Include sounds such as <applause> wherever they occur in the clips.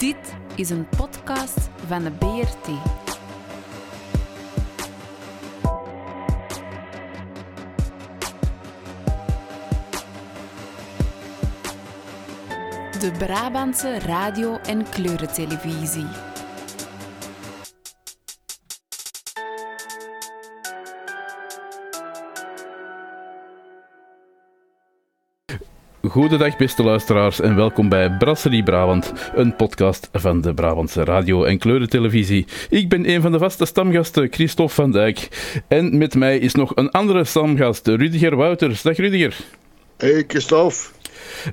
Dit is een podcast van de BRT. De Brabantse radio- en kleurentelevisie. Goedendag beste luisteraars en welkom bij Brasserie Brabant, een podcast van de Brabantse radio- en kleurentelevisie. Ik ben een van de vaste stamgasten, Christophe van Dijk. En met mij is nog een andere stamgast, Rudiger Wouters. Dag Rudiger. Hey Christophe.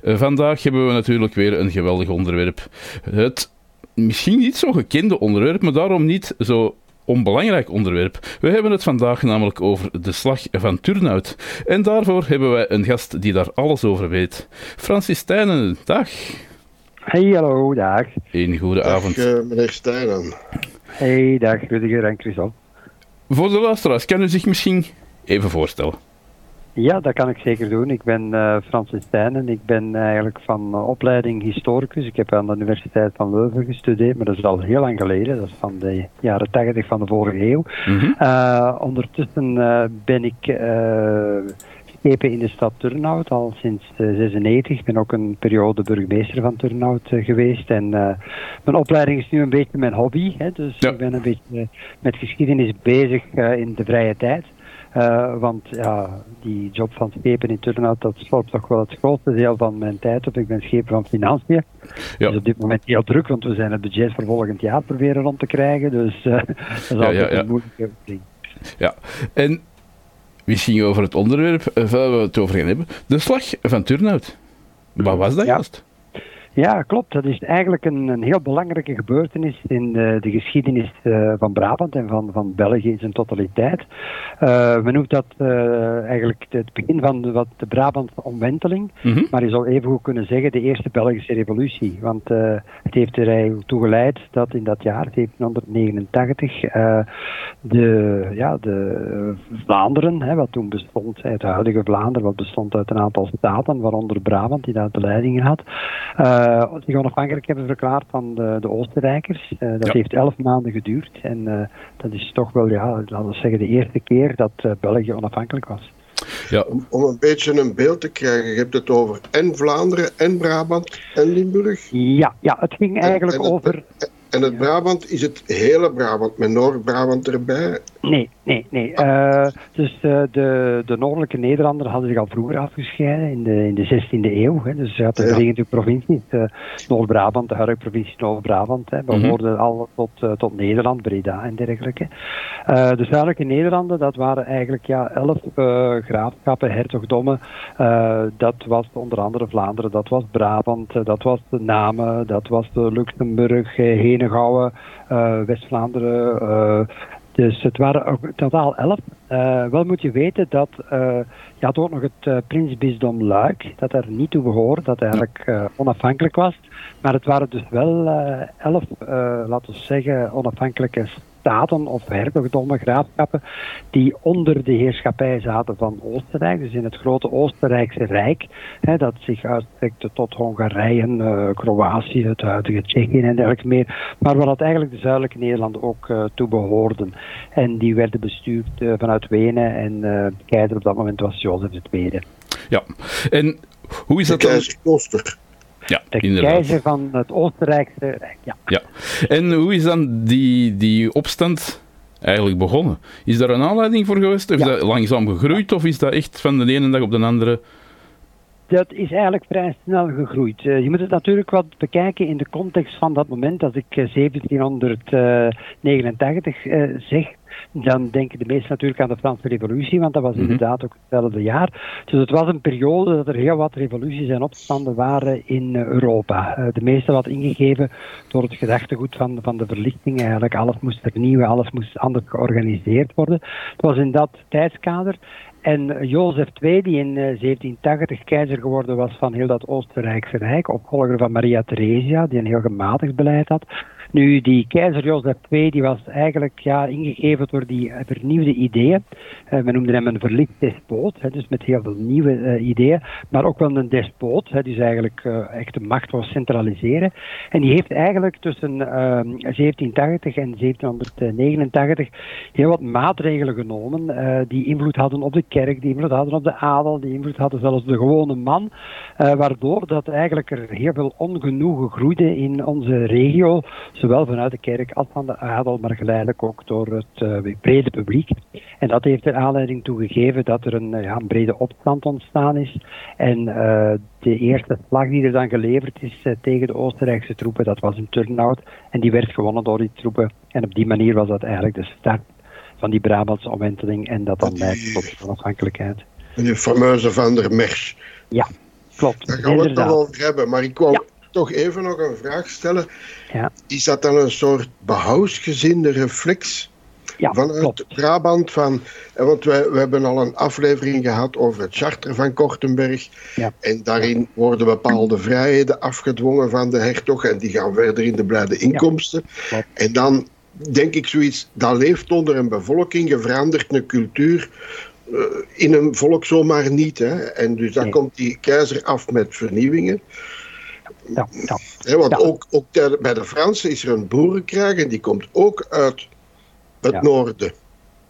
Uh, vandaag hebben we natuurlijk weer een geweldig onderwerp. Het misschien niet zo gekende onderwerp, maar daarom niet zo onbelangrijk onderwerp. We hebben het vandaag namelijk over de slag van Turnhout. En daarvoor hebben wij een gast die daar alles over weet. Francis Stijnen, dag. Hey, hallo, dag. Een goede Dag, avond. eh, meneer Stijnen. Hey, dag Rudiger en Christophe. Voor de luisteraars, kan u zich misschien even voorstellen? Ja, dat kan ik zeker doen. Ik ben eh Francis Stijnen. Ik ben eigenlijk van opleiding historicus. Ik heb aan de Universiteit van Leuven gestudeerd, maar dat is al heel lang geleden. Dat is van de jaren 80 van de vorige eeuw. Mhm. Eh, ondertussen eh, ben ik schepen in de stad Turnhout al sinds eh, 96. Ik ben ook een periode burgemeester van Turnhout geweest. En mijn opleiding is nu een beetje mijn hobby. Hè, dus Ja. ik ben een beetje met geschiedenis bezig in de vrije tijd. Eh, want ja, die job van schepen in Turnhout, dat sloopt toch wel het grootste deel van mijn tijd op. Ik ben schepen van financiën. Ja. Dus op dit moment heel druk, want we zijn het budget voor volgend jaar proberen rond te krijgen. Dus eh, dat is altijd ja, een moeilijke ding. Ja, en misschien over het onderwerp eh, waar we het over gaan hebben. De slag van Turnhout. Wat was dat juist? Ja, klopt. Dat is eigenlijk een, een heel belangrijke gebeurtenis in de, de geschiedenis eh, van Brabant en van, van België in zijn totaliteit. Eh men noemt dat eh, eigenlijk het begin van de, wat de Brabantse omwenteling. Mhm. Maar je zou even goed kunnen zeggen de eerste Belgische revolutie. Want eh, het heeft er toe geleid dat in dat jaar, 1789, eh, de, ja, de Vlaanderen, hè, wat toen bestond, het huidige Vlaanderen, wat bestond uit een aantal staten, waaronder Brabant, die daar de leiding had, eh, zich onafhankelijk hebben verklaard van de, de Oostenrijkers. Eh, dat Ja. heeft elf maanden geduurd. En eh, dat is toch wel, ja, laten we zeggen, de eerste keer dat eh, België onafhankelijk was. Ja, Om, om een beetje een beeld te krijgen, je hebt het over en Vlaanderen, en Brabant, en Limburg. Ja, ja het ging eigenlijk en het- over. En het Brabant is het hele Brabant, met Noord-Brabant erbij. Nee, nee, nee. Eh, dus eh, de, de noordelijke Nederlanden hadden zich al vroeger afgescheiden, in de, in de 16e eeuw. Hè. Dus je had de Ja. 23 provincies. eh, Noord-Brabant, de huidige provincie Noord-Brabant, behoorden al tot, tot Nederland, Breda en dergelijke. De zuidelijke Nederlanden, dat waren eigenlijk ja, elf graafschappen, hertogdommen. Dat was onder andere Vlaanderen, dat was Brabant, dat was de Namen, dat was de Luxemburg, Henegouwen, West-Vlaanderen. Dus het waren ook totaal elf. Eh, wel moet je weten dat eh, je had ook nog het eh, prinsbisdom Luik, dat er niet toe behoorde, dat eigenlijk onafhankelijk was. Maar het waren dus wel elf, laten we zeggen, onafhankelijke staten of hertogdommen, graafschappen, die onder de heerschappij zaten van Oostenrijk, dus in het grote Oostenrijkse Rijk, hè, dat zich uitstrekte tot Hongarije, eh, Kroatië, het huidige Tsjechië en dergelijke meer, maar waar dat eigenlijk de zuidelijke Nederlanden ook eh, toe behoorden. En die werden bestuurd eh, vanuit Wenen en eh, de keizer op dat moment was Jozef II. ja. En hoe is De dat dan? Ja, De inderdaad. keizer van het Oostenrijkse Rijk, ja. Ja. En hoe is dan die, die opstand eigenlijk begonnen? Is daar een aanleiding voor geweest? Of is dat langzaam gegroeid? Of is dat echt van de ene dag op de andere? Dat is eigenlijk vrij snel gegroeid. Eh, je moet het natuurlijk wat bekijken in de context van dat moment. Als ik eh, 1789 eh, zeg, dan denken de meesten natuurlijk aan de Franse Revolutie, want dat was Mhm. inderdaad ook hetzelfde jaar. Dus het was een periode dat er heel wat revoluties en opstanden waren in eh, Europa. Eh, de meeste wat ingegeven door het gedachtegoed van, van de verlichting. Eigenlijk alles moest vernieuwen, alles moest anders georganiseerd worden. Het was in dat tijdskader. En Jozef II, die in eh, 1780 keizer geworden was van heel dat Oostenrijkse Rijk, opvolger van Maria Theresia, die een heel gematigd beleid had, Nu, die keizer Jozef II die was eigenlijk ja, ingegeven door die vernieuwde ideeën. Uh, we noemden hem een verlicht despoot, hè, dus met heel veel nieuwe uh, ideeën, maar ook wel een despoot, hè, dus eigenlijk uh, echt de macht was centraliseren. En die heeft eigenlijk tussen 1780 en 1789 heel wat maatregelen genomen die invloed hadden op de kerk, die invloed hadden op de adel, die invloed hadden zelfs de gewone man, waardoor dat eigenlijk er heel veel ongenoegen groeide in onze regio, zowel vanuit de kerk als van de adel, maar geleidelijk ook door het brede publiek. En dat heeft er aanleiding toe gegeven dat er een, ja, een brede opstand ontstaan is. En uh, de eerste slag die er dan geleverd is uh, tegen de Oostenrijkse troepen, dat was een turnout. En die werd gewonnen door die troepen. En op die manier was dat eigenlijk de start van die Brabantse omwenteling. En dat dan leidt tot de onafhankelijkheid. De fameuze Van der Merch. Ja, klopt. Daar gaan we het nog over hebben. Maar ik wou ja. Toch even nog een vraag stellen. Ja. Is dat dan een soort behousgezinde reflex ja, vanuit klopt. Brabant. Van, want we, we hebben al een aflevering gehad over het charter van Kortenberg. Ja. En daarin worden bepaalde vrijheden afgedwongen van de hertog. En die gaan verder in de blijde inkomsten. Ja, en dan denk ik zoiets, dat leeft onder een bevolking, je verandert een cultuur. Uh, in een volk zomaar niet. Hè? En dus dan Nee. komt die keizer af met vernieuwingen. Ja, ja. Want Ja. ook, bij de Fransen is er een boerenkrijg en die komt ook uit het noorden.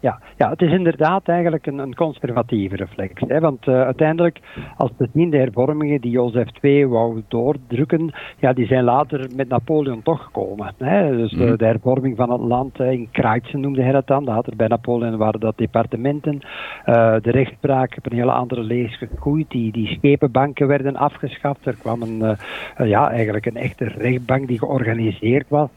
Ja, ja, het is inderdaad eigenlijk een, een conservatieve reflex. Hè? Want uh, uiteindelijk, als we zien, de hervormingen die Jozef II wou doordrukken, ja, die zijn later met Napoleon toch gekomen. Hè? Dus Mhm. de, hervorming van het land, in Kruitsen noemde hij dat dan, later bij Napoleon waren dat departementen. Uh, de rechtspraak op een hele andere lees gegroeid, die, die schepenbanken werden afgeschaft. Er kwam een, ja, eigenlijk een echte rechtbank die georganiseerd was.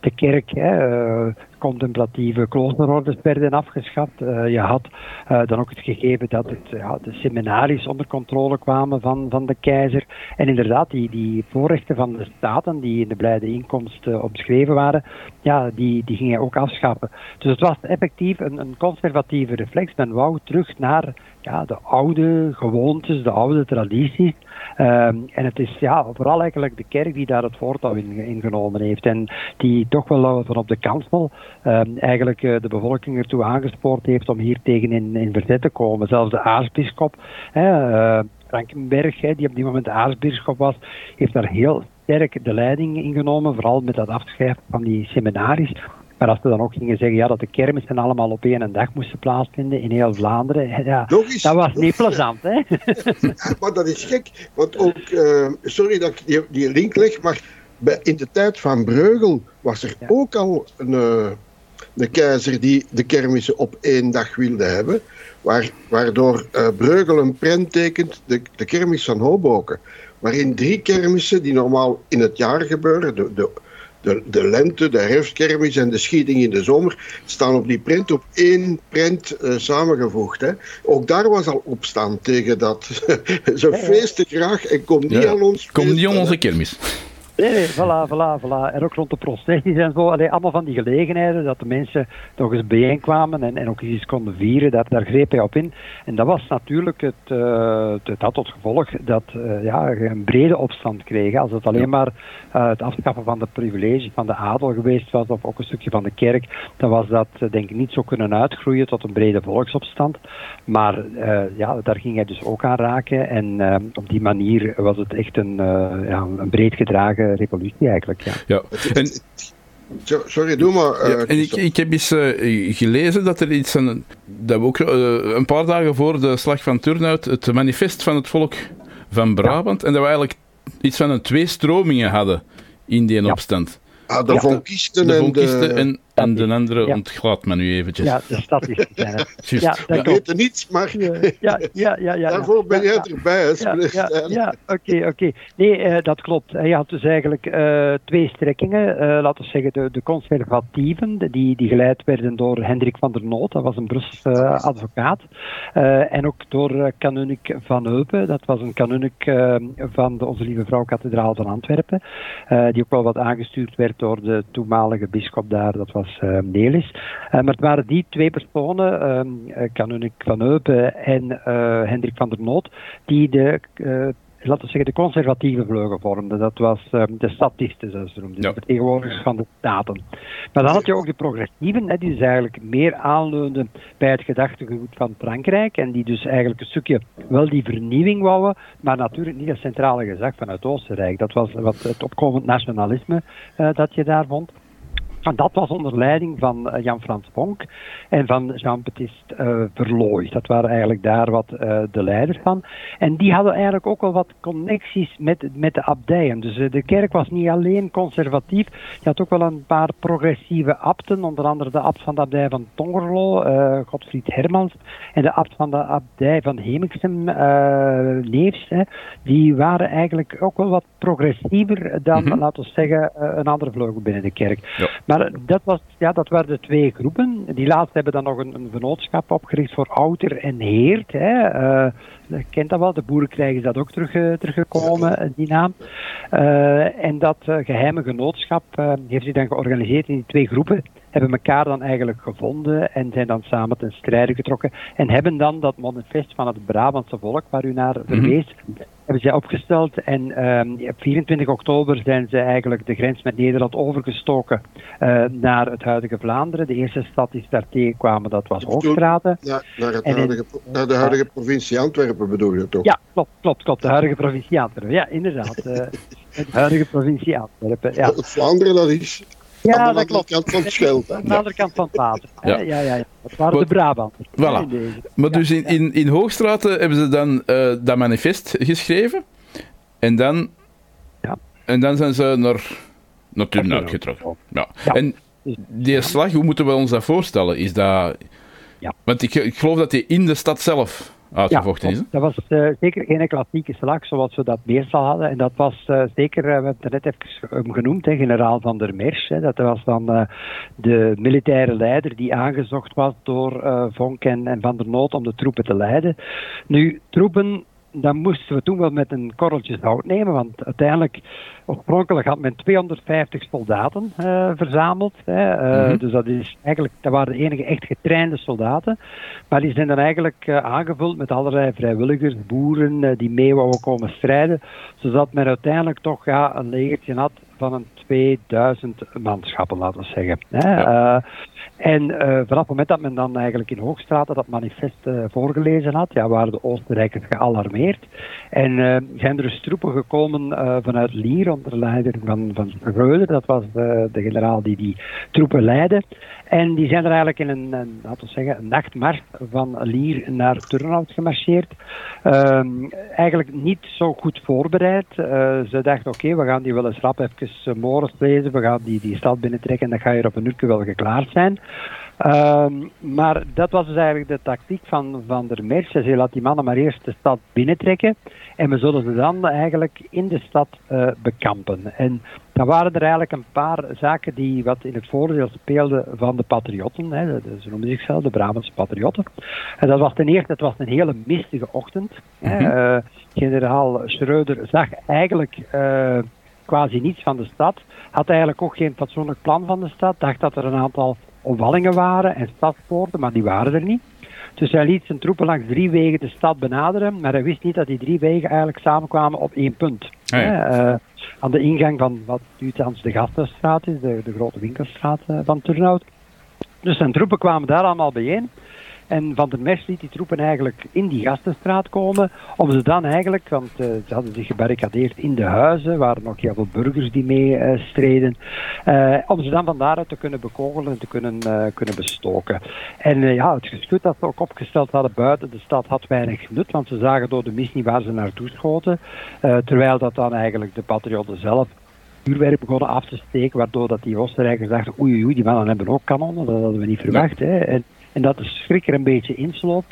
De kerk, hè, contemplatieve kloosterordes werden afgeschaft. Uh, je had uh, dan ook het gegeven dat het, ja, de seminaries onder controle kwamen van, van de keizer. En inderdaad, die, die voorrechten van de staten die in de blijde inkomst uh, omschreven waren, ja, die, die ging hij ook afschaffen. Dus het was effectief een, een conservatieve reflex. Men wou terug naar ja, de oude gewoontes, de oude tradities. Um, en het is ja, vooral eigenlijk de kerk die daar het voortouw in, genomen heeft. En die toch wel van op de kansel um, eigenlijk uh, de bevolking ertoe aangespoord heeft om hier tegen in, verzet te komen. Zelfs de aartsbisschop, uh, Frankenberg, hè, die op die moment aartsbisschop was, heeft daar heel sterk de leiding ingenomen. Vooral met dat afschrijven van die seminaries. Maar als we dan ook gingen zeggen ja, dat de kermissen allemaal op één dag moesten plaatsvinden in heel Vlaanderen, ja, dat was niet plezant. Hè? maar dat is gek, want ook, uh, sorry dat ik die, die, link leg, maar in de tijd van Breugel was er ja. ook al een, uh, een keizer die de kermissen op één dag wilde hebben, waar, waardoor uh, Breugel een prent tekent, de, de kermis van Hoboken, waarin drie kermissen die normaal in het jaar gebeuren, de, de de, de lente, de herfstkermis en de schieting in de zomer staan op die print op één print uh, samengevoegd. Hè. Ook daar was al opstand tegen dat. <laughs> Ze feesten graag en kom niet Ja. aan ons Kom niet aan onze kermis. Nee, nee, voilà, voilà, voilà. En ook rond de processies en zo. Allee, allemaal van die gelegenheden dat de mensen nog eens bijeenkwamen en, en ook eens iets konden vieren. Daar, daar greep hij op in. En dat was natuurlijk het, uh, het had tot gevolg dat uh, ja, een brede opstand kreeg. Als het alleen maar uh, het afschaffen van de privileges van de adel geweest was, of ook een stukje van de kerk, dan was dat denk ik niet zo kunnen uitgroeien tot een brede volksopstand. Maar ja, daar ging hij dus ook aan raken. En op die manier was het echt een, ja, een breed gedragen revolutie eigenlijk. Ja. Ja. En, Sorry, doe maar. ja, en ik, ik heb eens uh, gelezen dat er iets aan, dat we ook uh, een paar dagen voor de slag van Turnhout het manifest van het volk van Brabant ja. en dat we eigenlijk iets van een twee stromingen hadden in die ja. opstand. Ah, de vonkisten de, en de... En, en de andere ja. me nu eventjes. Ja, de statistici zijn het. ja, <laughs> we weten niets, maar ja, ja, ja, ja, daarvoor ben jij erbij. Ja, ja, ja oké, oké. Okay. Nee, uh, dat klopt. Je had dus eigenlijk uh, twee strekkingen. Uh, laten we zeggen de, de conservatieven, die, die geleid werden door Hendrik van der Noot, dat was een Brusselse advocaat. en ook door Kanunik van Heupen, dat was een kanunik van de Onze Lieve Vrouw Kathedraal van Antwerpen, die ook wel wat aangestuurd werd door de toenmalige bisschop daar, dat was uh, Nelis. Uh, maar het waren die twee personen, Kanunik van Heupen en Hendrik van der Noot, die de laten we zeggen, de conservatieve vleugel vormde. Dat was um, de statisten, zoals ze noemden, ja. de vertegenwoordigers van de staten. Maar dan had je ook de progressieven, hè, die dus eigenlijk meer aanleunden bij het gedachtegoed van Frankrijk. En die dus eigenlijk een stukje wel die vernieuwing wouden, maar natuurlijk niet het centrale gezag van het Oostenrijk. Dat was wat het opkomend nationalisme uh, dat je daar vond. En dat was onder leiding van uh, Jan-Frans Bonk en van Jean-Baptiste uh, Verlooy. Dat waren eigenlijk daar wat uh, de leiders van. En die hadden eigenlijk ook wel wat connecties met, met de abdijen. Dus de kerk was niet alleen conservatief. Je had ook wel een paar progressieve abten, onder andere de abt van de abdij van Tongerlo, Godfried Hermans, en de abt van de abdij van Hemiksem, Neefs. Hè. Die waren eigenlijk ook wel wat progressiever dan, mm -hmm. laten we zeggen, een andere vleugel binnen de kerk. Ja. Maar dat, was, ja, dat waren twee groepen. Die laatste hebben dan nog een, een opgericht voor Outer en Heert. Hè. Uh, je kent dat wel, de boerenkrijg is dat ook terug, uh, teruggekomen, die naam. Uh, en dat geheime genootschap heeft zich dan georganiseerd in die twee groepen. Hebben elkaar dan eigenlijk gevonden en zijn dan samen ten strijde getrokken. En hebben dan dat manifest van het Brabantse volk, waar u naar verwees, mm -hmm hebben zij opgesteld. En um, op 24 oktober zijn ze eigenlijk de grens met Nederland overgestoken uh, naar het huidige Vlaanderen. De eerste stad die daar tegenkwamen, dat was Hoogstraten. Ja, naar, het huidige, in, naar de huidige provincie Antwerpen bedoel je toch? Ja, klopt, klopt, klopt. De huidige provincie Antwerpen. Ja, inderdaad. uh, de huidige provincie Antwerpen. Ja. Vlaanderen, dat is ja, aan de dat klopt. kant van het schild. Aan de andere kant van het water. Ja, ja, ja. ja. Dat waren de Brabanters. Voilà. Maar dus in, in, in Hoogstraten hebben ze dan uh, dat manifest geschreven. En dan, ja. en dan zijn ze naar, naar Turnhout getrokken. Ja. ja. En die slag, hoe moeten we ons dat voorstellen? Is dat... Ja. Want ik, ik geloof dat die in de stad zelf uitgevochten ja, is. Hè? Dat was uh, zeker geen klassieke slag zoals we dat meestal hadden. En dat was uh, zeker, uh, we hebben het net even genoemd, hè, generaal van der Mersch. Hè. Dat was dan de militaire leider die aangezocht was door Vonk en, en Van der Noot om de troepen te leiden. Nu, troepen dan moesten we toen wel met een korreltje zout nemen, want uiteindelijk, oorspronkelijk had men 250 soldaten uh, verzameld. Hè, uh, mm -hmm. Dus dat, is eigenlijk, dat waren de enige echt getrainde soldaten. Maar die zijn dan eigenlijk uh, aangevuld met allerlei vrijwilligers, boeren die mee wouden komen strijden. Zodat men uiteindelijk toch ja, een legertje had van een 2000 manschappen, laten we zeggen. Hè. Ja. En uh, vanaf het moment dat men dan eigenlijk in Hoogstraten dat manifest uh, voorgelezen had, ja, waren de Oostenrijkers gealarmeerd. En zijn er dus troepen gekomen vanuit Lier onder leiding van, van dat was de generaal die die troepen leidde. En die zijn er eigenlijk in een, een laten zeggen, een nachtmars van Lier naar Turnhout gemarcheerd. Um, eigenlijk niet zo goed voorbereid. ze dachten, oké, we gaan die wel eens rap even morgens lezen, we gaan die, die stad binnentrekken en dan ga je er op een uur wel geklaard zijn. Um, maar dat was dus eigenlijk de tactiek van Van der Merch. Ze laat die mannen maar eerst de stad binnentrekken en we zullen ze dan eigenlijk in de stad uh, bekampen. En dan waren er eigenlijk een paar zaken die wat in het voordeel speelden van de patriotten. Hè. Ze noemen zichzelf de Brabantse patriotten. En dat was ten eerste, het was een hele mistige ochtend. Mm -hmm. uh, generaal Schreuder zag eigenlijk uh, quasi niets van de stad. Had eigenlijk ook geen fatsoenlijk plan van de stad. Dacht dat er een aantal omwallingen waren en stadspoorten, maar die waren er niet. Dus hij liet zijn troepen langs drie wegen de stad benaderen, maar hij wist niet dat die drie wegen eigenlijk samenkwamen op één punt. Ah, ja. uh, aan de ingang van wat nu thans de Gastenstraat is, de, de grote winkelstraat uh, van Turnhout. Dus zijn troepen kwamen daar allemaal bijeen. En Van der Mes liet die troepen eigenlijk in die gastenstraat komen, om ze dan eigenlijk, want uh, ze hadden zich gebarricadeerd in de huizen, waren nog heel veel burgers die mee uh, streden, uh, om ze dan van daaruit te kunnen bekogelen en te kunnen, kunnen bestoken. En ja, het geschut dat ze ook opgesteld hadden buiten de stad had weinig nut, want ze zagen door de mist niet waar ze naartoe schoten, terwijl dat dan eigenlijk de patriotten zelf vuurwerk begonnen af te steken, waardoor dat die Oostenrijkers dachten, oei oei, die mannen hebben ook kanonnen, dat hadden we niet verwacht. Hè. En, en dat de schrik er een beetje insloot.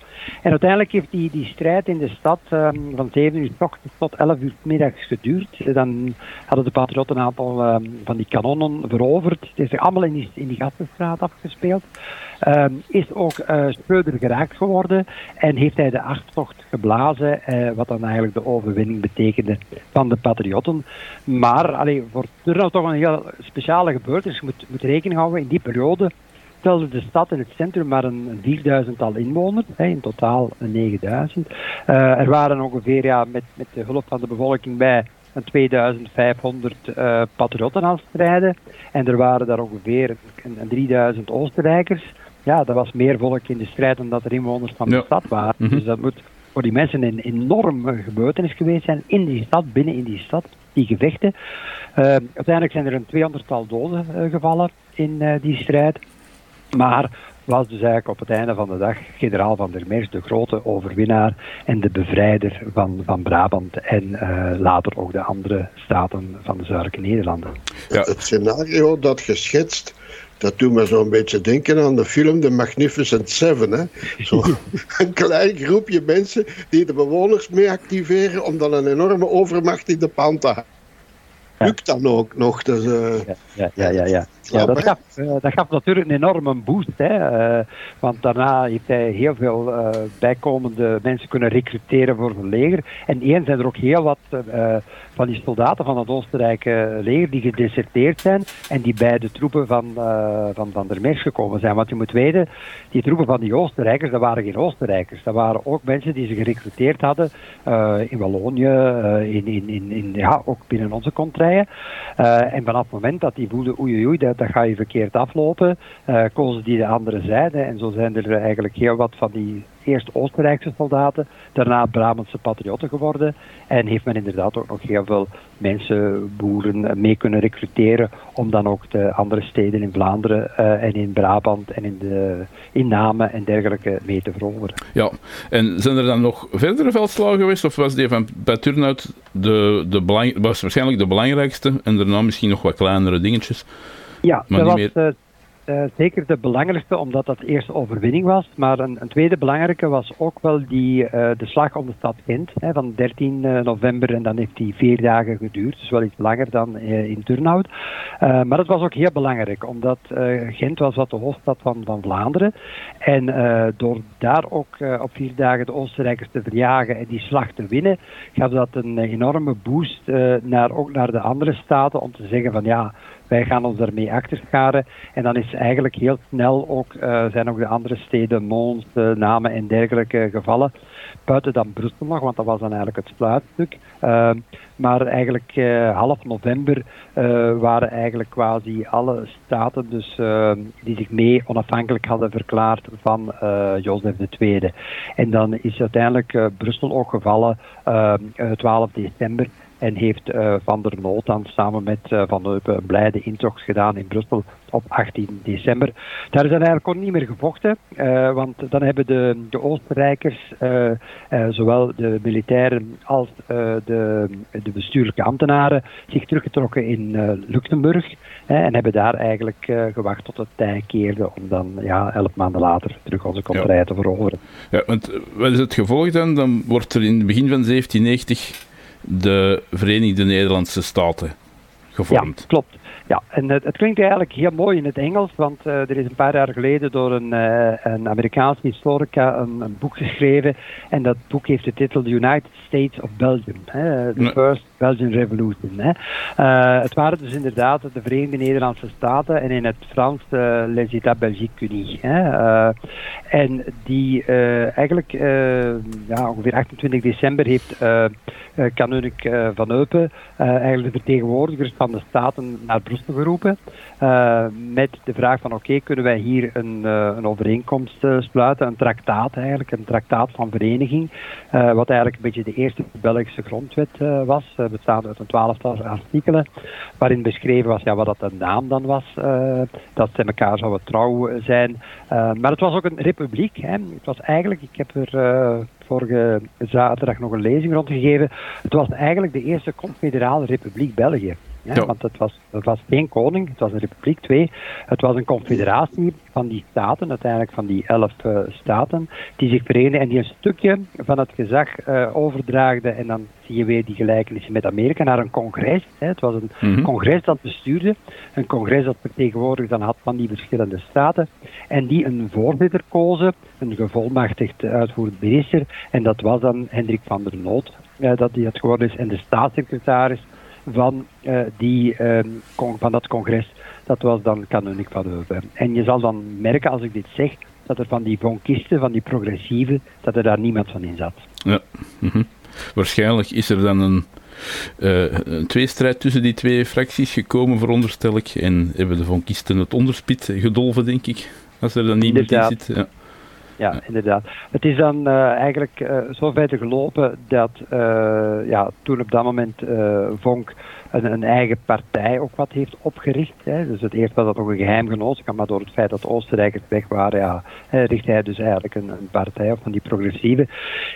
En uiteindelijk heeft die, die strijd in de stad um, van 7 uur ochtends tot 11 uur middags geduurd. Dan hadden de patriotten een aantal um, van die kanonnen veroverd. Het is allemaal in die, in afgespeeld. Um, is ook uh, Schreuder geraakt geworden en heeft hij de harttocht geblazen, uh, wat dan eigenlijk de overwinning betekende van de patriotten. Maar allee, voor Turnhout toch een heel speciale gebeurtenis. Je moet, moet rekening houden in die periode telde de stad in het centrum maar een 4000-tal inwoners, hè, in totaal een 9000. er waren ongeveer, ja, met, met de hulp van de bevolking bij, een 2500 uh, patriotten aan het strijden. En er waren daar ongeveer een, een 3000 Oostenrijkers. Ja, dat was meer volk in de strijd dan dat er inwoners van de stad waren. Mhm. Dus dat moet voor die mensen een enorme gebeurtenis geweest zijn in die stad, binnen in die stad, die gevechten. Uh, uiteindelijk zijn er een 200-tal doden uh, gevallen in uh, die strijd. Maar was dus eigenlijk op het einde van de dag generaal van der Meers de grote overwinnaar en de bevrijder van, van Brabant en uh, later ook de andere staten van de zuidelijke Nederlanden. Ja. Het scenario dat geschetst dat doet me zo'n beetje denken aan de film The Magnificent Seven. Hè? Zo <laughs> een klein groepje mensen die de bewoners mee activeren om dan een enorme overmacht in de pan te houden. Lukt dan ook nog. Dus, uh... ja, ja, ja, ja, ja. dat, gaf, uh, dat gaf natuurlijk een enorme boost. Hè? Uh, want daarna heeft hij heel veel bijkomende mensen kunnen recruteren voor zijn leger. En één zijn er ook heel wat van die soldaten van het Oostenrijkse leger die gedeserteerd zijn en die bij de troepen van, van Van der Meers gekomen zijn. Want je moet weten, die troepen van die Oostenrijkers, dat waren geen Oostenrijkers. Dat waren ook mensen die ze gerecruiteerd hadden in Wallonië, in, in, in, in, ja, ook binnen onze contraien. en vanaf het moment dat die voelden, oei oei, dat, dat ga je verkeerd aflopen, kozen die de andere zijde. En zo zijn er eigenlijk heel wat van die eerst Oostenrijkse soldaten, daarna Brabantse patriotten geworden. En heeft men inderdaad ook nog heel veel mensen, boeren, mee kunnen recruteren om dan ook de andere steden in Vlaanderen uh, en in Brabant en in de in Namen en dergelijke mee te veroveren. Ja, en zijn er dan nog verdere veldslagen geweest of was die van bij de, de belang, was waarschijnlijk de belangrijkste en daarna misschien nog wat kleinere dingetjes? Ja, maar dat was... Meer... Uh, zeker de belangrijkste, omdat dat de eerste overwinning was. Maar een, een tweede belangrijke was ook wel die, uh, de slag om de stad Gent hè, van 13 uh, november. En dan heeft die vier dagen geduurd, dus wel iets langer dan in Turnhout. maar dat was ook heel belangrijk, omdat Gent was wat de hoofdstad van, van Vlaanderen. En door daar ook op vier dagen de Oostenrijkers te verjagen en die slag te winnen, gaf dat een enorme boost naar, ook naar de andere staten om te zeggen van ja, wij gaan ons daarmee achterscharen. En dan is eigenlijk heel snel ook, uh, zijn ook de andere steden, Mons, uh, Namen en dergelijke gevallen. Buiten dan Brussel nog, want dat was dan eigenlijk het sluitstuk. Uh, maar eigenlijk uh, half november waren eigenlijk quasi alle staten dus, die zich mee onafhankelijk hadden verklaard van Jozef II. En dan is uiteindelijk Brussel ook gevallen 12 december. En heeft uh, Van der Noot dan samen met uh, Van Eupen een blijde intocht gedaan in Brussel op 18 december. Daar is dan eigenlijk ook niet meer gevochten, uh, want dan hebben de, de Oostenrijkers, zowel de militairen als de, de, bestuurlijke ambtenaren, zich teruggetrokken in Luxemburg en hebben daar eigenlijk gewacht tot het tij keerde om dan ja, elf maanden later terug onze contraille te veroveren. Ja, want wat is het gevolg dan? Dan wordt er in het begin van 1790 de Verenigde Nederlandse Staten gevormd. Ja, klopt. Ja, en het, het, klinkt eigenlijk heel mooi in het Engels, want uh, er is een paar jaar geleden door een, uh, een Amerikaanse historica een, een, boek geschreven. En dat boek heeft de titel The United States of Belgium, hè, The First Belgian Revolution. Hè. Uh, het waren dus inderdaad de Verenigde Nederlandse Staten en in het Frans Les États Belgiques Unis. En die eigenlijk ja, ongeveer 28 december heeft Kanunik van Eupen, eigenlijk de vertegenwoordigers van de staten naar Brussel geroepen. Uh, met de vraag van oké, kunnen wij hier een, uh, een overeenkomst uh, sluiten, een traktaat eigenlijk, een traktaat van vereniging, wat eigenlijk een beetje de eerste Belgische grondwet was, bestaande uit een twaalftal artikelen, waarin beschreven was ja, wat dat de naam dan was, dat ze elkaar zouden trouw zijn. maar het was ook een republiek. Hè. Het was eigenlijk, ik heb er vorige zaterdag nog een lezing rondgegeven, het was eigenlijk de eerste confederale republiek België. Ja, Want het was, het was geen koning, het was een republiek. Twee, het was een confederatie van die staten, uiteindelijk van die elf uh, staten, die zich verenigden en die een stukje van het gezag uh, overdraagden. En dan zie je weer die gelijkenissen met Amerika naar een congres. Hè. Het was een mm -hmm. congres dat bestuurde, een congres dat vertegenwoordigd dan had van die verschillende staten. En die een voorzitter kozen, een gevolmachtigd uitvoerend minister. En dat was dan Hendrik van der Noot, uh, dat die het geworden is, en de staatssecretaris van, uh, die, uh, van dat congres. dat was dan Kanoniek van Heuvel. En je zal dan merken als ik dit zeg, dat er van die vonkisten, van die progressieven, dat er daar niemand van in zat. Ja. Mhm. Waarschijnlijk is er dan een, uh, een tweestrijd tussen die twee fracties gekomen, veronderstel ik. En hebben de vonkisten het onderspit gedolven, denk ik. Als er dan niemand in zit. Ja. Ja, inderdaad. Het is dan uh, eigenlijk uh, zo ver te gelopen dat ja, toen op dat moment Vonk een, een, eigen partij ook wat heeft opgericht. Hè. Dus het eerst was dat nog een geheim genootschap, maar door het feit dat Oostenrijkers weg waren, ja, richt hij dus eigenlijk een, een partij op van die progressieve.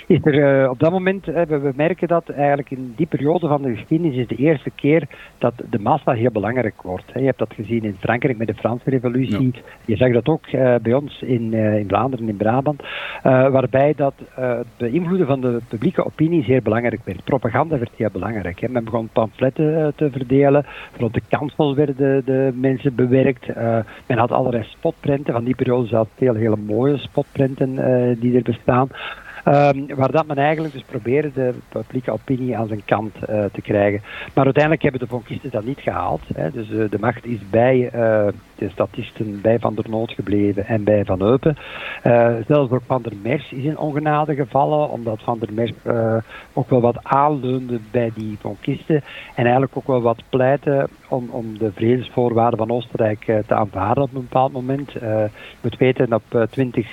Is er uh, op dat moment, uh, we, merken dat eigenlijk in die periode van de geschiedenis is de eerste keer dat de massa heel belangrijk wordt. Hè. Je hebt dat gezien in Frankrijk met de Franse revolutie. Ja. Je zag dat ook uh, bij ons in, in Vlaanderen, in Brabant, waarbij dat het beïnvloeden van de publieke opinie zeer belangrijk werd. Propaganda werd heel belangrijk. Hè. Men begon pamfletten eh, te verdelen. Rond de kansel werden de mensen bewerkt. Uh, men had allerlei spotprenten. Van die periode zaten veel hele mooie spotprenten uh, die er bestaan. Um, waar dat men eigenlijk dus probeerde de publieke opinie aan zijn kant te krijgen. Maar uiteindelijk hebben de vonkisten dat niet gehaald. Hè. Dus de macht is bij de statisten, bij Van der Noot gebleven en bij Van Eupen. zelfs ook Van der Mers is in ongenade gevallen, omdat Van der Mers ook wel wat aanleunde bij die vonkisten. En eigenlijk ook wel wat pleitte om, om de vredesvoorwaarden van Oostenrijk te aanvaarden op een bepaald moment. je moet weten, op 20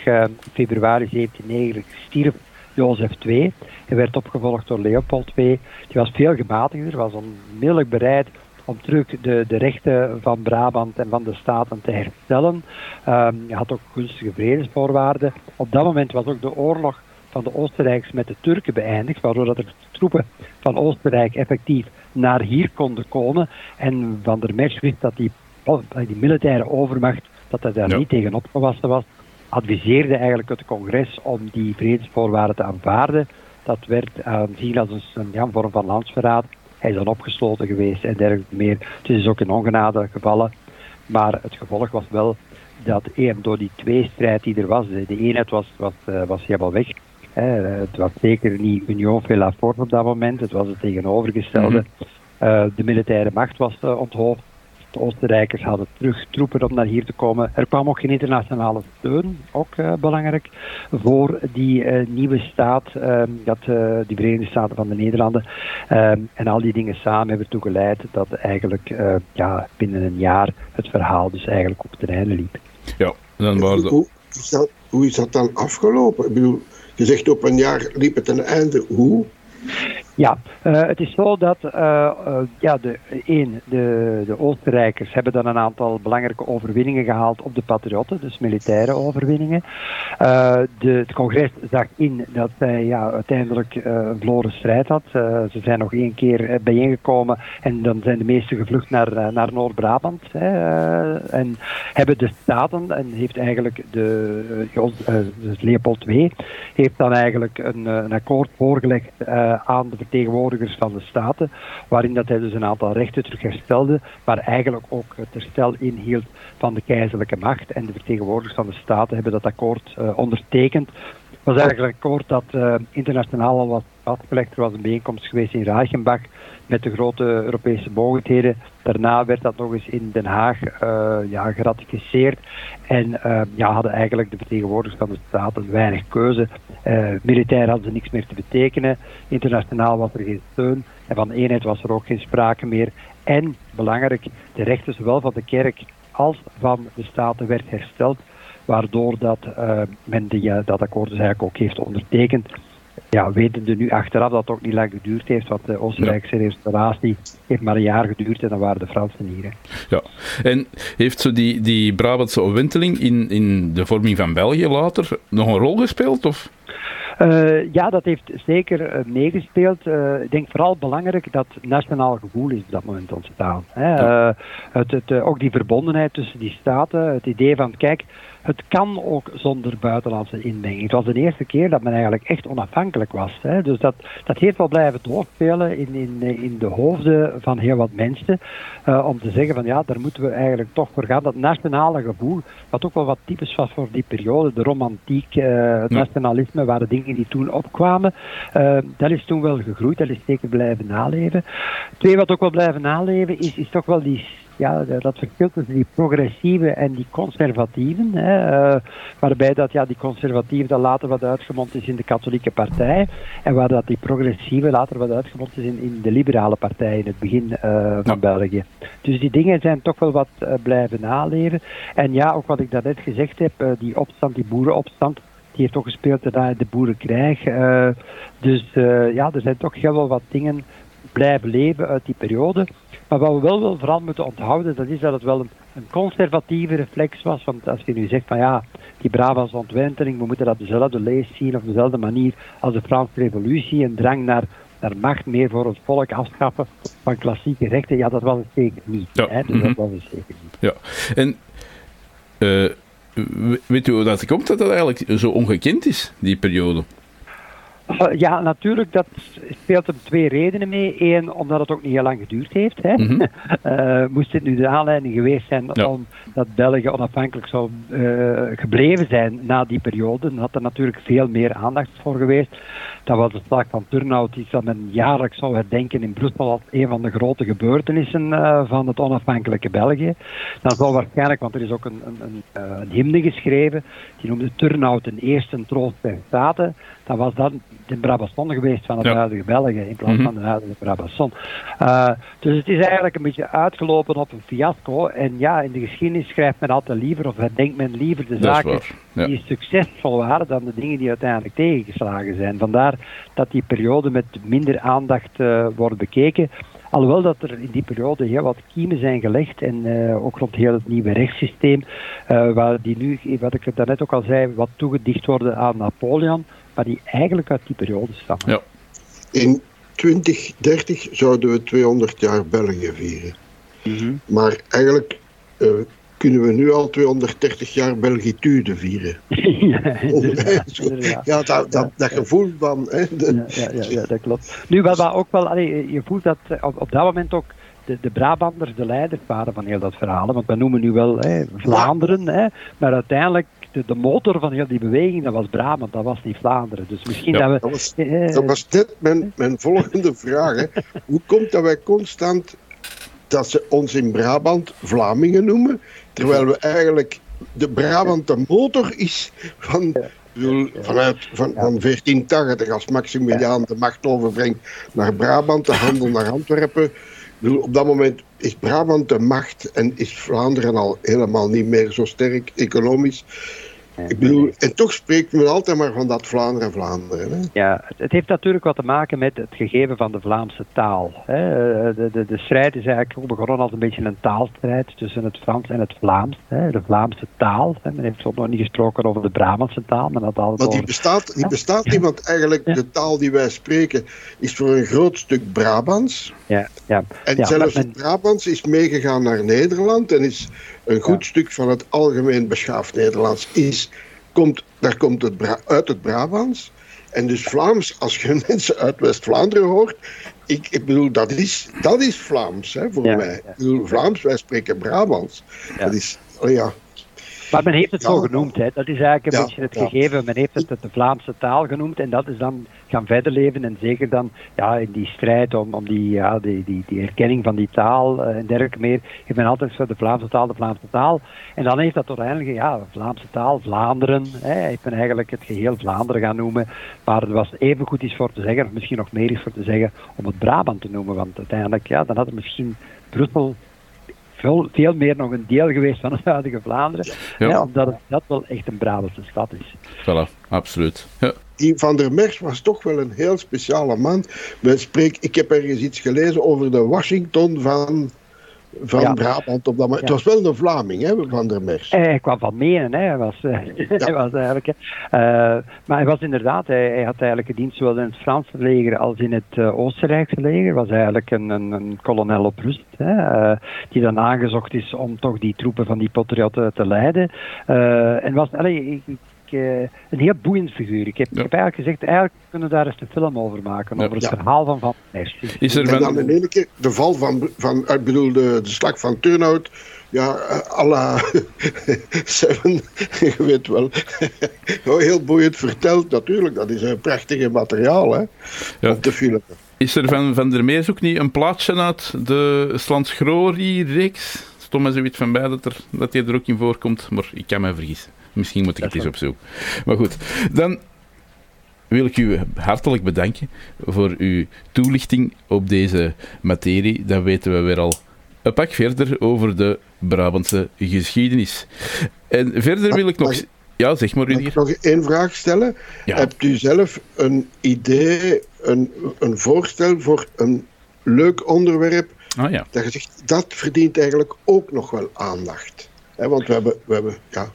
februari 1790 stierf Jozef II. Hij werd opgevolgd door Leopold II. Die was veel gematigder, was onmiddellijk bereid om terug de, de rechten van Brabant en van de Staten te herstellen. Um, hij had ook gunstige vredesvoorwaarden. Op dat moment was ook de oorlog van de Oostenrijkers met de Turken beëindigd, waardoor dat er troepen van Oostenrijk effectief naar hier konden komen. En Van der Merch wist dat die, die militaire overmacht dat hij daar niet tegen opgewassen was adviseerde eigenlijk het congres om die vredesvoorwaarden te aanvaarden. Dat werd aanzien als een, een vorm van landsverraad. Hij is dan opgesloten geweest en dergelijke meer. Het is ook in ongenade gevallen. Maar het gevolg was wel dat door die tweestrijd die er was, de eenheid was, was, uh, was helemaal weg. het was zeker niet Union fait op dat moment, het was het tegenovergestelde. uh, de militaire macht was onthoofd de Oostenrijkers hadden terug troepen om naar hier te komen. Er kwam ook geen internationale steun, ook uh, belangrijk, voor die uh, nieuwe staat, uh, dat, die Verenigde Staten van de Nederlanden. Ehm, en al die dingen samen hebben ertoe geleid dat eigenlijk ja, binnen een jaar het verhaal dus eigenlijk op het einde liep. Ja, dan waren de... hoe, is dat, hoe is dat dan afgelopen? Ik bedoel, je zegt op een jaar liep het een einde. Hoe? Ja, uh, het is zo dat uh, uh, ja, de, één, de, de Oostenrijkers hebben dan een aantal belangrijke overwinningen gehaald op de patriotten, dus militaire overwinningen. de, het congres zag in dat zij ja, uiteindelijk een verloren strijd had. ze zijn nog één keer bijeengekomen en dan zijn de meesten gevlucht naar, naar Noord-Brabant. en hebben de staten, en heeft eigenlijk de, dus Leopold II, heeft dan eigenlijk een, een akkoord voorgelegd aan de vertegenwoordigers van de staten, waarin dat hij dus een aantal rechten terug herstelde, maar eigenlijk ook het herstel inhield van de keizerlijke macht. En de vertegenwoordigers van de staten hebben dat akkoord uh, ondertekend. Het was eigenlijk een akkoord dat uh, internationaal al was vastgelegd. Er was een bijeenkomst geweest in Reichenbach met de grote Europese mogelijkheden. Daarna werd dat nog eens in Den Haag uh, ja, geratificeerd. En uh, ja, hadden eigenlijk de vertegenwoordigers van de staten weinig keuze. Uh, militair hadden ze niks meer te betekenen. Internationaal was er geen steun. En van eenheid was er ook geen sprake meer. En, belangrijk, de rechten zowel van de kerk als van de staten werd hersteld. Waardoor dat, men die, dat akkoord dus eigenlijk ook heeft ondertekend ja, wetende nu achteraf dat het ook niet lang geduurd heeft, want de Oostenrijkse ja. restauratie heeft maar een jaar geduurd en dan waren de Fransen hier. Ja, en heeft zo die, die Brabantse omwenteling in, in de vorming van België later nog een rol gespeeld? Of? Uh, ja, dat heeft zeker uh, meegespeeld. Uh, ik denk vooral belangrijk dat nationaal gevoel is op dat moment ontstaan. Hè. Ja. het, het, ook die verbondenheid tussen die staten, het idee van, kijk, het kan ook zonder buitenlandse inmenging. Het was de eerste keer dat men eigenlijk echt onafhankelijk was. Hè. Dus dat, dat heeft wel blijven doorspelen in, in, in de hoofden van heel wat mensen. Uh, om te zeggen van ja, daar moeten we eigenlijk toch voor gaan. Dat nationale gevoel, wat ook wel wat typisch was voor die periode, de romantiek, uh, het nationalisme, waren dingen die toen opkwamen. Uh, dat is toen wel gegroeid, dat is zeker blijven naleven. Twee, wat ook wel blijven naleven, is, is toch wel die ja, dat verschil tussen die progressieve en die conservatieven. Hè, uh, waarbij dat, ja, die conservatieve dan later wat uitgemond is in de katholieke partij. En waar dat die progressieve later wat uitgemond is in, in de liberale partij in het begin uh, van ja. België. Dus die dingen zijn toch wel wat uh, blijven naleven. En ja, ook wat ik daarnet gezegd heb, die opstand, die boerenopstand, die heeft toch gespeeld daarna de boerenkrijg. dus ja, er zijn toch heel wel wat dingen blijven leven uit die periode. Maar wat we wel, wel vooral moeten onthouden, dat is dat het wel een, een, conservatieve reflex was. Want als je nu zegt van ja, die Brabantse ontwenteling, we moeten dat dezelfde lees zien op dezelfde manier als de Franse revolutie, een drang naar, naar macht, meer voor het volk, afschaffen van klassieke rechten, ja, dat was het zeker niet. Ja. Hè? Dus dat was het zeker niet. Ja, en uh, weet u hoe dat komt dat dat eigenlijk zo ongekend is, die periode? Ja, natuurlijk, dat speelt er twee redenen mee. Eén, omdat het ook niet heel lang geduurd heeft. Hè. Mm -hmm. uh, moest dit nu de aanleiding geweest zijn ja. omdat België onafhankelijk zou uh, gebleven zijn na die periode, dan had er natuurlijk veel meer aandacht voor geweest. Dat was de slag van Turnhout, die dat men jaarlijks zou herdenken in Brussel als een van de grote gebeurtenissen uh, van het onafhankelijke België. Dan zal waarschijnlijk, want er is ook een, een, een, een hymne geschreven, die noemde Turnhout een eerste troost der staten. Dan was dat de Brabazon geweest van het ja. huidige België in plaats mm -hmm. van de huidige Brabazon. Uh, dus het is eigenlijk een beetje uitgelopen op een fiasco. En ja, in de geschiedenis schrijft men altijd liever of herdenkt men liever de zaken ja. die succesvol waren dan de dingen die uiteindelijk tegengeslagen zijn. Vandaar dat die periode met minder aandacht uh, wordt bekeken. Alhoewel dat er in die periode heel wat kiemen zijn gelegd en uh, ook rond heel het nieuwe rechtssysteem, uh, waar die nu, wat ik daarnet ook al zei, wat toegedicht worden aan Napoleon, maar die eigenlijk uit die periode stammen. Ja. In 2030 zouden we 200 jaar België vieren. Mm -hmm. Maar eigenlijk uh, kunnen we nu al 230 jaar Belgitude vieren. <laughs> ja, ja, <laughs> <laughs> ja, dat, dat, dat gevoel van... Hè, de, ja, ja, ja, dat klopt. Nu, wat, wat ook wel... Allee, je voelt dat op, op dat moment ook de, de Brabanders de leiders waren van heel dat verhaal. Want we noemen nu wel hè, Vlaanderen, hè, maar uiteindelijk de, de, motor van heel die beweging, dat was Brabant, dat was niet Vlaanderen. Dus misschien ja, dat we... Dat was, dat was net mijn, mijn volgende vraag. Hè. Hoe komt dat wij constant dat ze ons in Brabant Vlamingen noemen, terwijl we eigenlijk de Brabant de motor is van... Bedoel, vanuit van, van 1480, als Maximiliaan de macht overbrengt naar Brabant, de handel naar Antwerpen. Bedoel, op dat moment is Brabant de macht en is Vlaanderen al helemaal niet meer zo sterk economisch. Ik bedoel, en toch spreekt men altijd maar van dat Vlaanderen, Vlaanderen. Hè? Ja, het heeft natuurlijk wat te maken met het gegeven van de Vlaamse taal. Hè. De, de, de strijd is eigenlijk begonnen als een beetje een taalstrijd tussen het Frans en het Vlaams. Hè. De Vlaamse taal. Hè. Men heeft nog niet gesproken over de Brabantse taal. Maar, dat maar die over... bestaat, die bestaat niet, want eigenlijk ja. de taal die wij spreken is voor een groot stuk Brabants. Ja, ja. En ja, zelfs men... het Brabants is meegegaan naar Nederland en is een goed ja. stuk van het algemeen beschaafd Nederlands is, komt, daar komt het Bra uit het Brabants. En dus Vlaams, als je <laughs> mensen uit West-Vlaanderen hoort, ik, ik bedoel, dat is, dat is Vlaams hè, voor ja, mij. ja. Ik bedoel, Vlaams, wij spreken Brabants. Dat is, oh ja. Maar men heeft het zo genoemd, hè. dat is eigenlijk een beetje het gegeven. Men heeft het de Vlaamse taal genoemd en dat is dan gaan verder leven. En zeker dan ja, in die strijd om, om die, ja, die, die, die erkenning van die taal uh, en dergelijke meer, heeft men altijd zo de Vlaamse taal, de Vlaamse taal. En dan heeft dat uiteindelijk, ja, Vlaamse taal, Vlaanderen, hè, heeft men eigenlijk het geheel Vlaanderen gaan noemen. Maar er was even goed iets voor te zeggen, of misschien nog meer iets voor te zeggen, om het Brabant te noemen. Want uiteindelijk, ja, dan had het misschien Brussel veel, veel meer nog een deel geweest van het huidige Vlaanderen. Ja. Hè, omdat het, dat wel echt een Brabantse stad is. Voilà, absoluut. Ja. Die Van der Merch was toch wel een heel speciale man. We spreken, ik heb ergens iets gelezen over de Washington van, van ja. Brabant. Op dat moment. Ja. Het was wel een Vlaming, hè, Van der Merch. Hij kwam van Menen, hè. Hij was, <laughs> uh, hij was eigenlijk, uh, maar hij was inderdaad, hij, hij, had eigenlijk gediend zowel in het Franse leger als in het uh, Oostenrijkse leger. was eigenlijk een, een, een kolonel op rust, hè, die dan aangezocht is om toch die troepen van die patriotten te leiden. en was, allee, ik, uh, een heel boeiend figuur. Ik heb, ja. ik heb, eigenlijk gezegd, eigenlijk kunnen we daar eens een film over maken, ja. over het ja. verhaal van Van Merch. Is er en dan in één keer de val van, van ik bedoel, de, de slag van Turnhout, ja, à la <laughs> Seven, <laughs> je weet wel. <laughs> heel boeiend verteld, natuurlijk. Dat is een prachtige materiaal, hè, om te filmen. Is er van Van der Meers ook niet een plaatsje uit de Slansgrori-reeks? Stond mij zoiets van bij dat, er, dat hij er ook in voorkomt, maar ik kan me vergissen. Misschien moet ik het eens opzoeken. Maar goed, dan wil ik u hartelijk bedanken voor uw toelichting op deze materie. Dan weten we weer al een pak verder over de Brabantse geschiedenis. En verder wil ik nog... Ja, zeg maar, Mag ik nog één vraag stellen? Ja. Hebt u zelf een idee, een, een voorstel voor een leuk onderwerp Ah ja. dat je zegt, dat verdient eigenlijk ook nog wel aandacht? Hè, want we hebben, we hebben ja,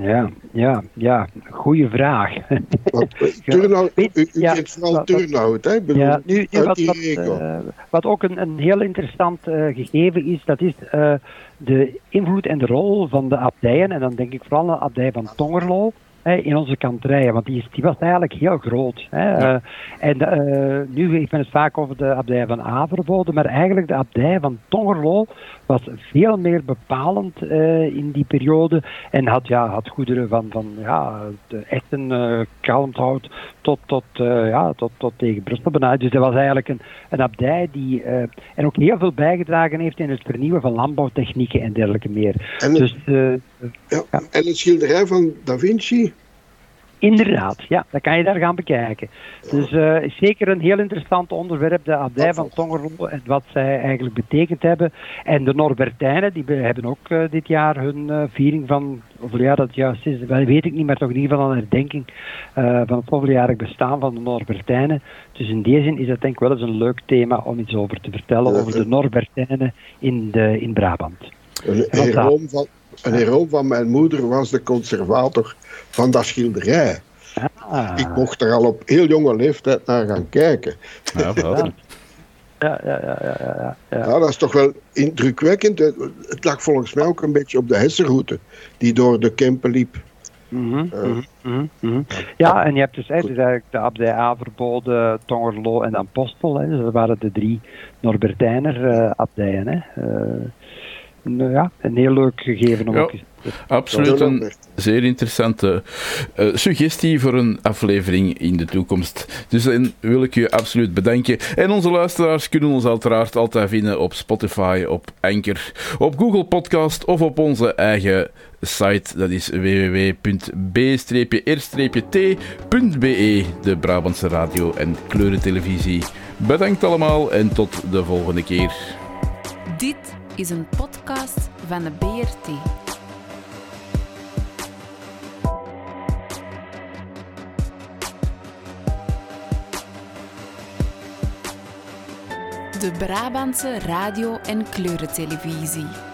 Ja, ja, ja. Goeie vraag. want, <laughs> turnout, u, u Ja, geeft vooral turnout, hè? Ik bedoel, Ja, nu, wat, die wat, eh, wat ook een, een heel interessant eh, gegeven is, dat is eh, de invloed en de rol van de abdijen. En dan denk ik vooral aan de abdij van Tongerlo. In onze kanterijen, want die, is, die was eigenlijk heel groot. Hè. Ja. Eh, en eh, nu heeft men het vaak over de abdij van Averboden, maar eigenlijk de abdij van Tongerlo was veel meer bepalend eh, in die periode en had, ja, had goederen van, van ja, de echten uh, kalmthout tot, tot, ja, tot, tot tegen Brussel bijna. Dus dat was eigenlijk een, een abdij die en ook heel veel bijgedragen heeft in het vernieuwen van landbouwtechnieken en dergelijke meer. En, Dus ja, en het schilderij van Da Vinci, Inderdaad, ja, dat kan je daar gaan bekijken. Dus eh, zeker een heel interessant onderwerp, de abdij van Tongerlo en wat zij eigenlijk betekend hebben. En de Norbertijnen, die be- hebben ook eh, dit jaar hun eh, viering van, hoeveel jaar dat juist is, wel weet ik niet, maar toch in ieder geval een herdenking van het zoveeljarig bestaan van de Norbertijnen. Dus in die zin is dat denk ik wel eens een leuk thema om iets over te vertellen, over de Norbertijnen in, de, in Brabant. een wat heroom van, een heroom van mijn moeder, was de conservator van dat schilderij. Ah, Ik mocht er al op heel jonge leeftijd naar gaan kijken. Ja, wel. <laughs> ja, ja, ja, ja, ja, ja, dat is toch wel indrukwekkend. Het lag volgens mij ook een beetje op de Hessenroute die door de Kempen liep. Mhm, Eh. mhm, mhm. Ja, en je hebt dus, hè, dus eigenlijk de abdij Averboden, Tongerlo en Apostel. Hè. Dus dat waren de drie Norbertijner eh, abdijen. Hè. Eh, nou ja, een heel leuk gegeven om Ja. ook eens Absoluut een zeer interessante eh, suggestie voor een aflevering in de toekomst. Dus dan wil ik u absoluut bedanken. En onze luisteraars kunnen ons uiteraard altijd vinden op Spotify, op Anchor, op Google Podcast of op onze eigen site. Dat is www.b-r-t.be, de Brabantse radio- en kleurentelevisie. Bedankt allemaal en tot de volgende keer. Dit is een podcast van de BRT. De Brabantse radio- en kleurentelevisie.